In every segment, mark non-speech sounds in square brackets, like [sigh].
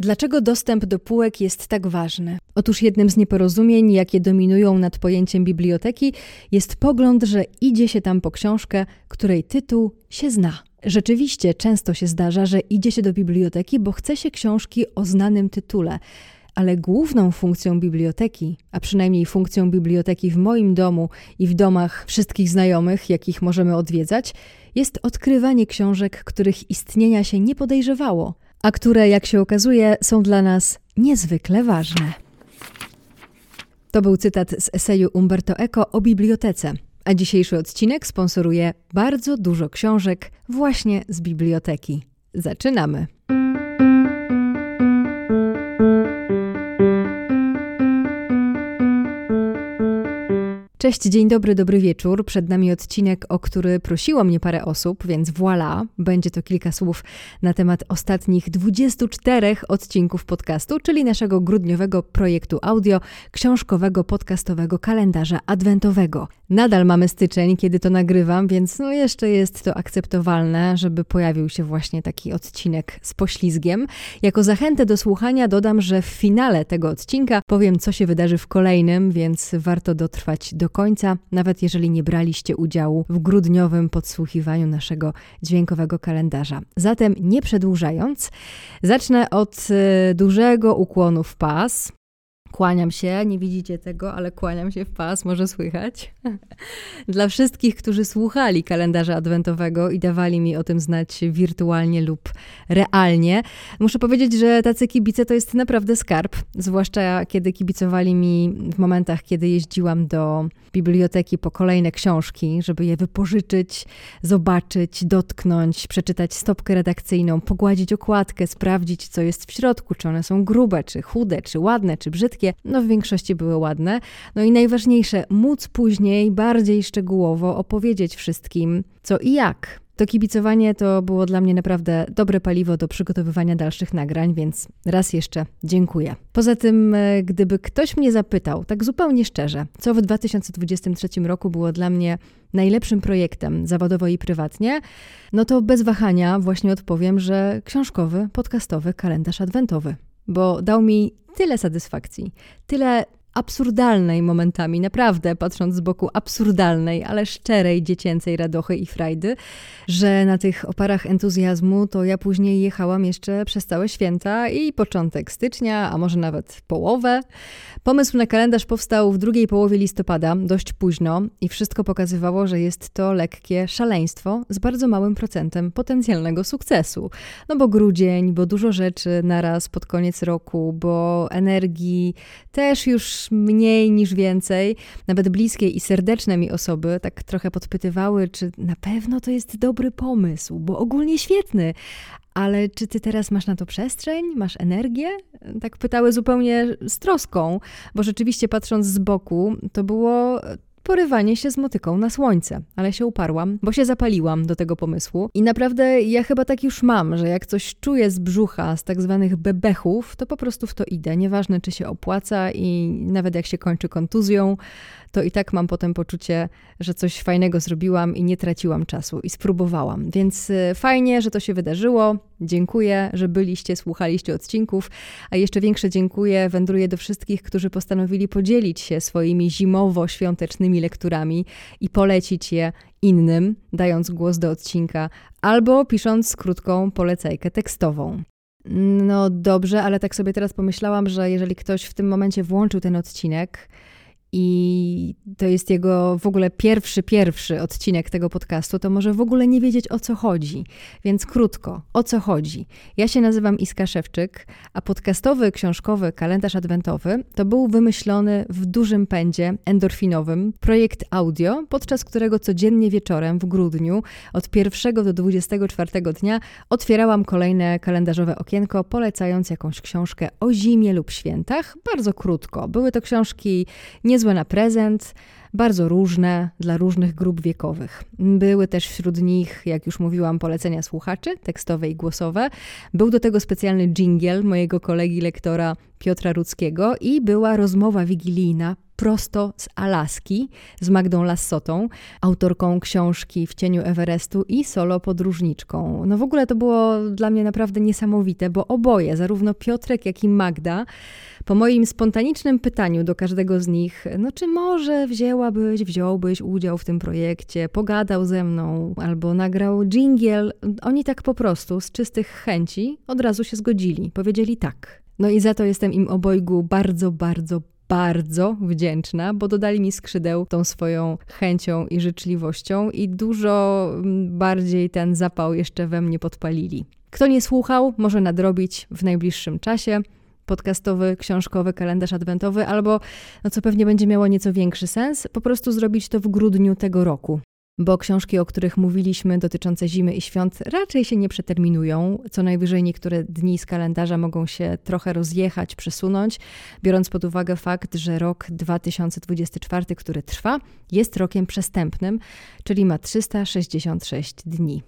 Dlaczego dostęp do półek jest tak ważny? Otóż jednym z nieporozumień, jakie dominują nad pojęciem biblioteki, jest pogląd, że idzie się tam po książkę, której tytuł się zna. Rzeczywiście często się zdarza, że idzie się do biblioteki, bo chce się książki o znanym tytule. Ale główną funkcją biblioteki, a przynajmniej funkcją biblioteki w moim domu i w domach wszystkich znajomych, jakich możemy odwiedzać, jest odkrywanie książek, których istnienia się nie podejrzewało a które, jak się okazuje, są dla nas niezwykle ważne. To był cytat z eseju Umberto Eco o bibliotece, a dzisiejszy odcinek sponsoruje bardzo dużo książek właśnie z biblioteki. Zaczynamy! Cześć, dzień dobry, dobry wieczór. Przed nami odcinek, o który prosiło mnie parę osób, więc voilà, będzie to kilka słów na temat ostatnich 24 odcinków podcastu, czyli naszego grudniowego projektu audio, książkowego podcastowego kalendarza adwentowego. Nadal mamy styczeń, kiedy to nagrywam, więc no jeszcze jest to akceptowalne, żeby pojawił się właśnie taki odcinek z poślizgiem. Jako zachętę do słuchania dodam, że w finale tego odcinka powiem, co się wydarzy w kolejnym, więc warto dotrwać do końca, nawet jeżeli nie braliście udziału w grudniowym podsłuchiwaniu naszego dźwiękowego kalendarza. Zatem nie przedłużając, zacznę od e, dużego ukłonu w pas. Kłaniam się, nie widzicie tego, ale kłaniam się w pas, może słychać. [laughs] Dla wszystkich, którzy słuchali kalendarza adwentowego i dawali mi o tym znać wirtualnie lub realnie, muszę powiedzieć, że tacy kibice to jest naprawdę skarb, zwłaszcza kiedy kibicowali mi w momentach, kiedy jeździłam do biblioteki po kolejne książki, żeby je wypożyczyć, zobaczyć, dotknąć, przeczytać stopkę redakcyjną, pogładzić okładkę, sprawdzić, co jest w środku, czy one są grube, czy chude, czy ładne, czy brzydkie. No w większości były ładne. No i najważniejsze, móc później bardziej szczegółowo opowiedzieć wszystkim, co i jak. To kibicowanie to było dla mnie naprawdę dobre paliwo do przygotowywania dalszych nagrań, więc raz jeszcze dziękuję. Poza tym, e, gdyby ktoś mnie zapytał, tak zupełnie szczerze, co w 2023 roku było dla mnie najlepszym projektem zawodowo i prywatnie, no to bez wahania właśnie odpowiem, że książkowy, podcastowy kalendarz adwentowy bo dał mi tyle satysfakcji, tyle absurdalnej momentami, naprawdę patrząc z boku absurdalnej, ale szczerej dziecięcej radochy i frajdy, że na tych oparach entuzjazmu to ja później jechałam jeszcze przez całe święta i początek stycznia, a może nawet połowę. Pomysł na kalendarz powstał w drugiej połowie listopada, dość późno i wszystko pokazywało, że jest to lekkie szaleństwo z bardzo małym procentem potencjalnego sukcesu. No bo grudzień, bo dużo rzeczy naraz pod koniec roku, bo energii też już mniej niż więcej. Nawet bliskie i serdeczne mi osoby tak trochę podpytywały, czy na pewno to jest dobry pomysł, bo ogólnie świetny. Ale czy ty teraz masz na to przestrzeń? Masz energię? Tak pytały zupełnie z troską, bo rzeczywiście patrząc z boku, to było porywanie się z motyką na słońce, ale się uparłam, bo się zapaliłam do tego pomysłu. I naprawdę ja chyba tak już mam, że jak coś czuję z brzucha, z tak zwanych bebechów, to po prostu w to idę, nieważne czy się opłaca i nawet jak się kończy kontuzją, to i tak mam potem poczucie, że coś fajnego zrobiłam i nie traciłam czasu i spróbowałam. Więc y, fajnie, że to się wydarzyło. Dziękuję, że byliście, słuchaliście odcinków, a jeszcze większe dziękuję wędruję do wszystkich, którzy postanowili podzielić się swoimi zimowo-świątecznymi lekturami i polecić je innym, dając głos do odcinka, albo pisząc krótką polecajkę tekstową. No dobrze, ale tak sobie teraz pomyślałam, że jeżeli ktoś w tym momencie włączył ten odcinek, i to jest jego w ogóle pierwszy, pierwszy odcinek tego podcastu, to może w ogóle nie wiedzieć o co chodzi. Więc krótko, o co chodzi? Ja się nazywam Iska Szewczyk, a podcastowy, książkowy kalendarz adwentowy to był wymyślony w dużym pędzie endorfinowym projekt audio, podczas którego codziennie wieczorem w grudniu od 1 do 24 dnia otwierałam kolejne kalendarzowe okienko, polecając jakąś książkę o zimie lub świętach. Bardzo krótko. Były to książki nie niezłe na prezent, bardzo różne dla różnych grup wiekowych. Były też wśród nich, jak już mówiłam, polecenia słuchaczy, tekstowe i głosowe. Był do tego specjalny jingle mojego kolegi lektora Piotra Rudzkiego i była rozmowa wigilijna prosto z Alaski z Magdą Lassotą, autorką książki W cieniu Everestu i solo podróżniczką. No w ogóle to było dla mnie naprawdę niesamowite, bo oboje, zarówno Piotrek, jak i Magda, po moim spontanicznym pytaniu do każdego z nich, no czy może wzięłabyś, wziąłbyś udział w tym projekcie, pogadał ze mną albo nagrał jingle, oni tak po prostu z czystych chęci od razu się zgodzili, powiedzieli tak. No i za to jestem im obojgu bardzo, bardzo, bardzo wdzięczna, bo dodali mi skrzydeł tą swoją chęcią i życzliwością i dużo mm, bardziej ten zapał jeszcze we mnie podpalili. Kto nie słuchał, może nadrobić w najbliższym czasie podcastowy, książkowy kalendarz adwentowy, albo, no co pewnie będzie miało nieco większy sens, po prostu zrobić to w grudniu tego roku bo książki, o których mówiliśmy, dotyczące zimy i świąt, raczej się nie przeterminują. Co najwyżej niektóre dni z kalendarza mogą się trochę rozjechać, przesunąć, biorąc pod uwagę fakt, że rok 2024, który trwa, jest rokiem przestępnym, czyli ma 366 dni.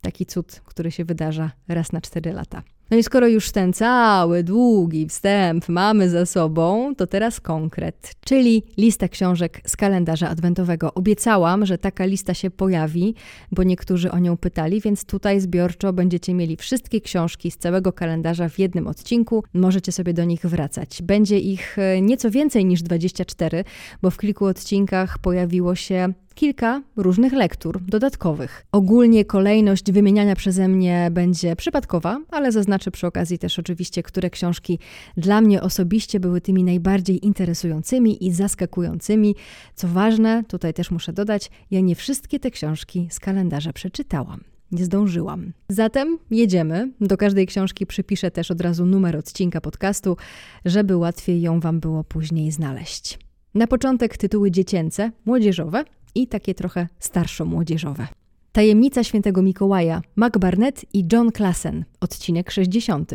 Taki cud, który się wydarza raz na 4 lata. No i skoro już ten cały długi wstęp mamy za sobą, to teraz konkret, czyli lista książek z kalendarza adwentowego. Obiecałam, że taka lista się pojawi, bo niektórzy o nią pytali, więc tutaj zbiorczo będziecie mieli wszystkie książki z całego kalendarza w jednym odcinku. Możecie sobie do nich wracać. Będzie ich e, nieco więcej niż 24, bo w kilku odcinkach pojawiło się kilka różnych lektur dodatkowych. Ogólnie kolejność wymieniania przeze mnie będzie przypadkowa, ale zaznaczę przy okazji też oczywiście, które książki dla mnie osobiście były tymi najbardziej interesującymi i zaskakującymi. Co ważne, tutaj też muszę dodać, ja nie wszystkie te książki z kalendarza przeczytałam. Nie zdążyłam. Zatem jedziemy. Do każdej książki przypiszę też od razu numer odcinka podcastu, żeby łatwiej ją Wam było później znaleźć. Na początek tytuły dziecięce, młodzieżowe, i takie trochę starszo-młodzieżowe. Tajemnica Świętego Mikołaja, Mac Barnett i John Klassen, odcinek 60.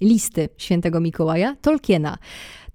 Listy Świętego Mikołaja, Tolkiena.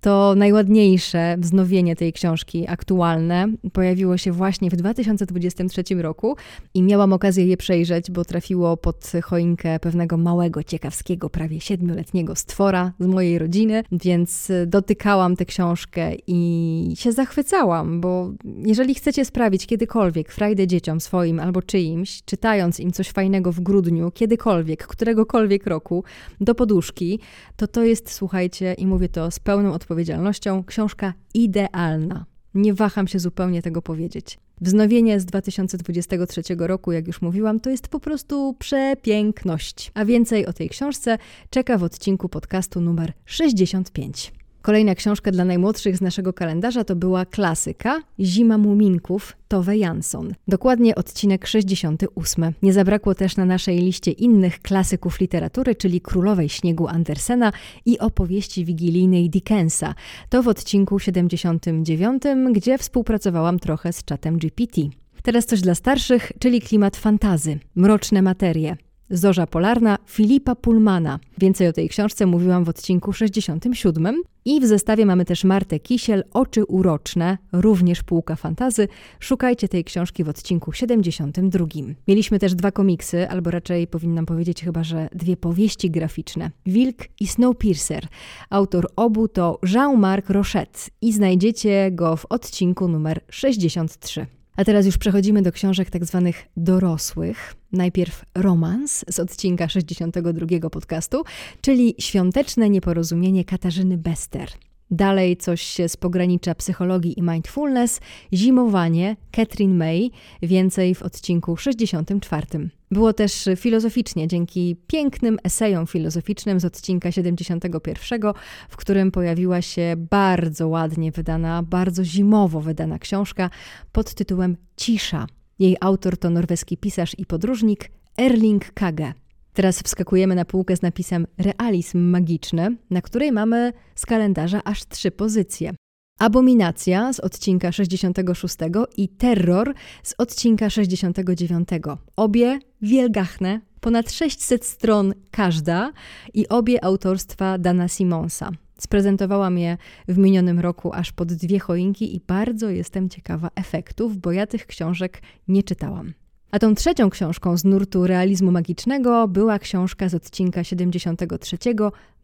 To najładniejsze wznowienie tej książki aktualne pojawiło się właśnie w 2023 roku i miałam okazję je przejrzeć, bo trafiło pod choinkę pewnego małego, ciekawskiego, prawie siedmioletniego stwora z mojej rodziny, więc dotykałam tę książkę i się zachwycałam, bo jeżeli chcecie sprawić kiedykolwiek frajdę dzieciom swoim albo czyimś, czytając im coś fajnego w grudniu, kiedykolwiek, któregokolwiek roku, do poduszki, to to jest, słuchajcie, i mówię to z pełną odpowiedzialnością, odpowiedzialnością książka idealna. Nie waham się zupełnie tego powiedzieć. Wznowienie z 2023 roku, jak już mówiłam, to jest po prostu przepiękność. A więcej o tej książce czeka w odcinku podcastu numer 65. Kolejna książka dla najmłodszych z naszego kalendarza to była klasyka Zima Muminków Tove Jansson. Dokładnie odcinek 68. Nie zabrakło też na naszej liście innych klasyków literatury, czyli Królowej Śniegu Andersena i opowieści wigilijnej Dickensa. To w odcinku 79, gdzie współpracowałam trochę z czatem GPT. Teraz coś dla starszych, czyli klimat fantazy, mroczne materie. Zorza Polarna Filipa Pullmana. Więcej o tej książce mówiłam w odcinku 67. I w zestawie mamy też Martę Kisiel, Oczy uroczne, również półka fantazy. Szukajcie tej książki w odcinku 72. Mieliśmy też dwa komiksy, albo raczej powinnam powiedzieć chyba, że dwie powieści graficzne. Wilk i Snowpiercer. Autor obu to Jean-Marc Rochette i znajdziecie go w odcinku numer 63. A teraz już przechodzimy do książek tak zwanych dorosłych. Najpierw romans z odcinka 62 podcastu, czyli Świąteczne nieporozumienie Katarzyny Bester. Dalej coś z pogranicza psychologii i mindfulness, zimowanie, Catherine May, więcej w odcinku 64. Było też filozoficznie dzięki pięknym esejom filozoficznym z odcinka 71, w którym pojawiła się bardzo ładnie wydana, bardzo zimowo wydana książka pod tytułem Cisza. Jej autor to norweski pisarz i podróżnik Erling Kage. Teraz wskakujemy na półkę z napisem Realizm magiczny, na której mamy z kalendarza aż trzy pozycje. Abominacja z odcinka 66 i Terror z odcinka 69. Obie wielgachne, ponad 600 stron każda i obie autorstwa Dana Simonsa. Sprezentowałam je w minionym roku aż pod dwie choinki i bardzo jestem ciekawa efektów, bo ja tych książek nie czytałam. A tą trzecią książką z nurtu realizmu magicznego była książka z odcinka 73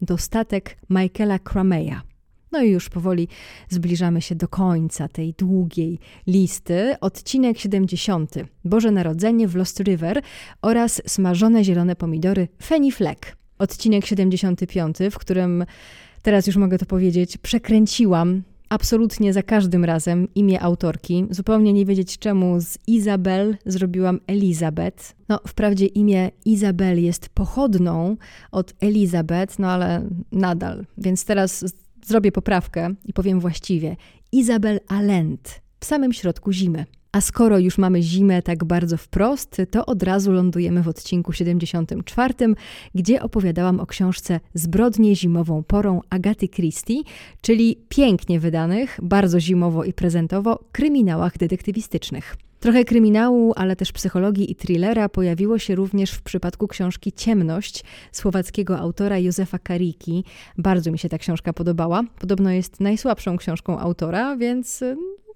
Dostatek Michaela Crameya. No i już powoli zbliżamy się do końca tej długiej listy. Odcinek 70. Boże Narodzenie w Lost River oraz smażone zielone pomidory Fanny Fleck. Odcinek 75, w którym teraz już mogę to powiedzieć, przekręciłam absolutnie za każdym razem imię autorki. Zupełnie nie wiedzieć czemu z Izabel zrobiłam Elizabeth. No, wprawdzie imię Izabel jest pochodną od Elizabeth, no ale nadal. Więc teraz zrobię poprawkę i powiem właściwie. Izabel Alent w samym środku zimy. A skoro już mamy zimę tak bardzo wprost, to od razu lądujemy w odcinku 74, gdzie opowiadałam o książce Zbrodnie zimową porą Agaty Christie, czyli pięknie wydanych, bardzo zimowo i prezentowo, kryminałach detektywistycznych. Trochę kryminału, ale też psychologii i thrillera pojawiło się również w przypadku książki Ciemność słowackiego autora Józefa Kariki. Bardzo mi się ta książka podobała. Podobno jest najsłabszą książką autora, więc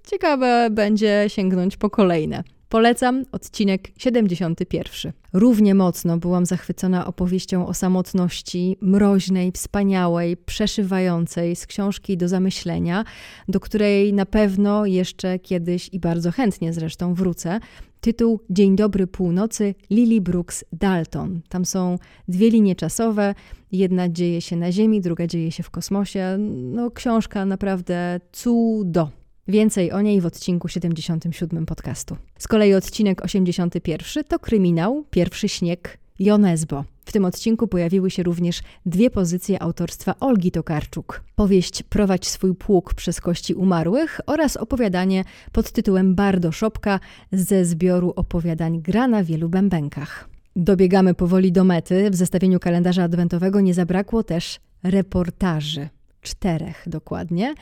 ciekawe będzie sięgnąć po kolejne. Polecam odcinek 71. Równie mocno byłam zachwycona opowieścią o samotności, mroźnej, wspaniałej, przeszywającej z książki do zamyślenia, do której na pewno jeszcze kiedyś i bardzo chętnie zresztą wrócę. Tytuł Dzień dobry północy Lily Brooks Dalton. Tam są dwie linie czasowe, jedna dzieje się na Ziemi, druga dzieje się w kosmosie. No, książka naprawdę cudo. Więcej o niej w odcinku 77 podcastu. Z kolei odcinek 81 to kryminał Pierwszy śnieg Jonesbo. W tym odcinku pojawiły się również dwie pozycje autorstwa Olgi Tokarczuk. Powieść Prowadź swój pług przez kości umarłych oraz opowiadanie pod tytułem Bardo Szopka ze zbioru opowiadań Gra na wielu bębenkach. Dobiegamy powoli do mety. W zestawieniu kalendarza adwentowego nie zabrakło też reportaży czterech dokładnie.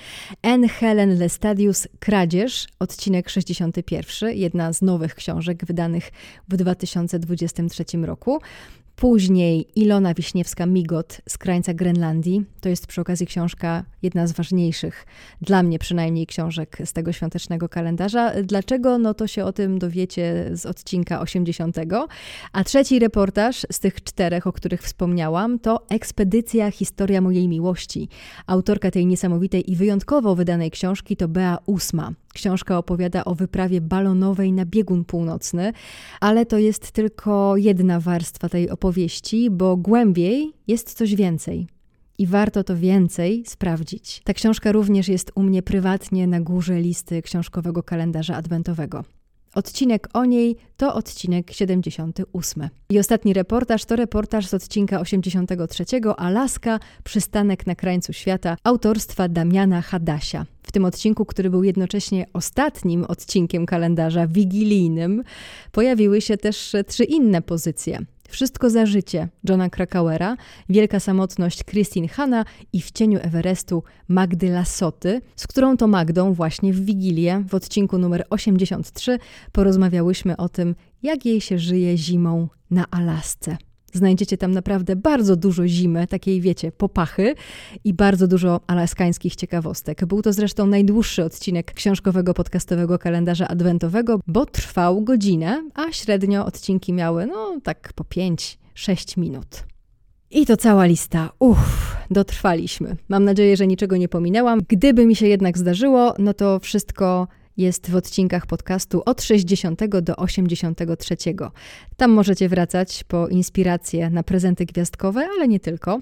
N. Helen Lestadius Kradzież, odcinek 61, jedna z nowych książek wydanych w 2023 roku. Później Ilona Wiśniewska-Migot z krańca Grenlandii. To jest przy okazji książka, jedna z ważniejszych, dla mnie przynajmniej, książek z tego świątecznego kalendarza. Dlaczego? No to się o tym dowiecie z odcinka 80. A trzeci reportaż z tych czterech, o których wspomniałam, to Ekspedycja Historia mojej miłości. Autorka tej niesamowitej i wyjątkowo wydanej książki to Bea Usma. Książka opowiada o wyprawie balonowej na biegun północny, ale to jest tylko jedna warstwa tej opowieści, bo głębiej jest coś więcej. I warto to więcej sprawdzić. Ta książka również jest u mnie prywatnie na górze listy książkowego kalendarza adwentowego. Odcinek o niej to odcinek 78. I ostatni reportaż to reportaż z odcinka 83 Alaska, przystanek na krańcu świata autorstwa Damiana Hadasia. W tym odcinku, który był jednocześnie ostatnim odcinkiem kalendarza wigilijnym, pojawiły się też trzy inne pozycje. Wszystko za życie Johna Krakauera, Wielka samotność Christine Hanna i w cieniu Everestu Magdy Lassoty, z którą to Magdą właśnie w Wigilię w odcinku numer 83 porozmawiałyśmy o tym, jak jej się żyje zimą na Alasce. Znajdziecie tam naprawdę bardzo dużo zimy, takiej wiecie, popachy i bardzo dużo alaskańskich ciekawostek. Był to zresztą najdłuższy odcinek książkowego podcastowego kalendarza adwentowego, bo trwał godzinę, a średnio odcinki miały no tak po 5-6 minut. I to cała lista. Uff, dotrwaliśmy. Mam nadzieję, że niczego nie pominęłam. Gdyby mi się jednak zdarzyło, no to wszystko jest w odcinkach podcastu od 60 do 83. Tam możecie wracać po inspirację na prezenty gwiazdkowe, ale nie tylko.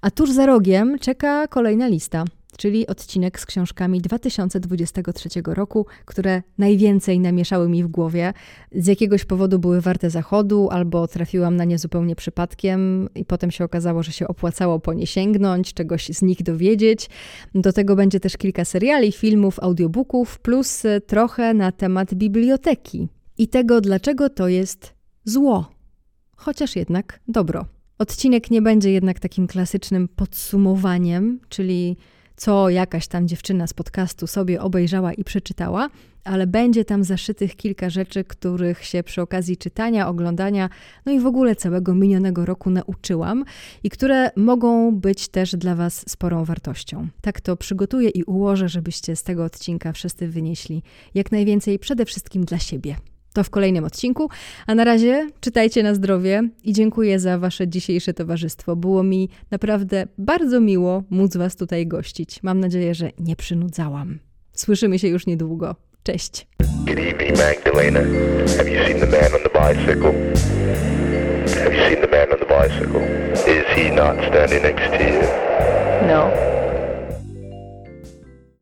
A tuż za rogiem czeka kolejna lista czyli odcinek z książkami 2023 roku, które najwięcej namieszały mi w głowie. Z jakiegoś powodu były warte zachodu, albo trafiłam na nie zupełnie przypadkiem, i potem się okazało, że się opłacało po nie sięgnąć, czegoś z nich dowiedzieć. Do tego będzie też kilka seriali, filmów, audiobooków, plus trochę na temat biblioteki i tego, dlaczego to jest zło, chociaż jednak dobro. Odcinek nie będzie jednak takim klasycznym podsumowaniem, czyli co jakaś tam dziewczyna z podcastu sobie obejrzała i przeczytała, ale będzie tam zaszytych kilka rzeczy, których się przy okazji czytania, oglądania, no i w ogóle całego minionego roku nauczyłam i które mogą być też dla Was sporą wartością. Tak to przygotuję i ułożę, żebyście z tego odcinka wszyscy wynieśli jak najwięcej przede wszystkim dla siebie. To w kolejnym odcinku. A na razie czytajcie na zdrowie i dziękuję za Wasze dzisiejsze towarzystwo. Było mi naprawdę bardzo miło móc Was tutaj gościć. Mam nadzieję, że nie przynudzałam. Słyszymy się już niedługo. Cześć. Good evening, Magdalena. Have you seen the man on the bicycle? Have you seen the man on the bicycle? Is he not standing next to you? No.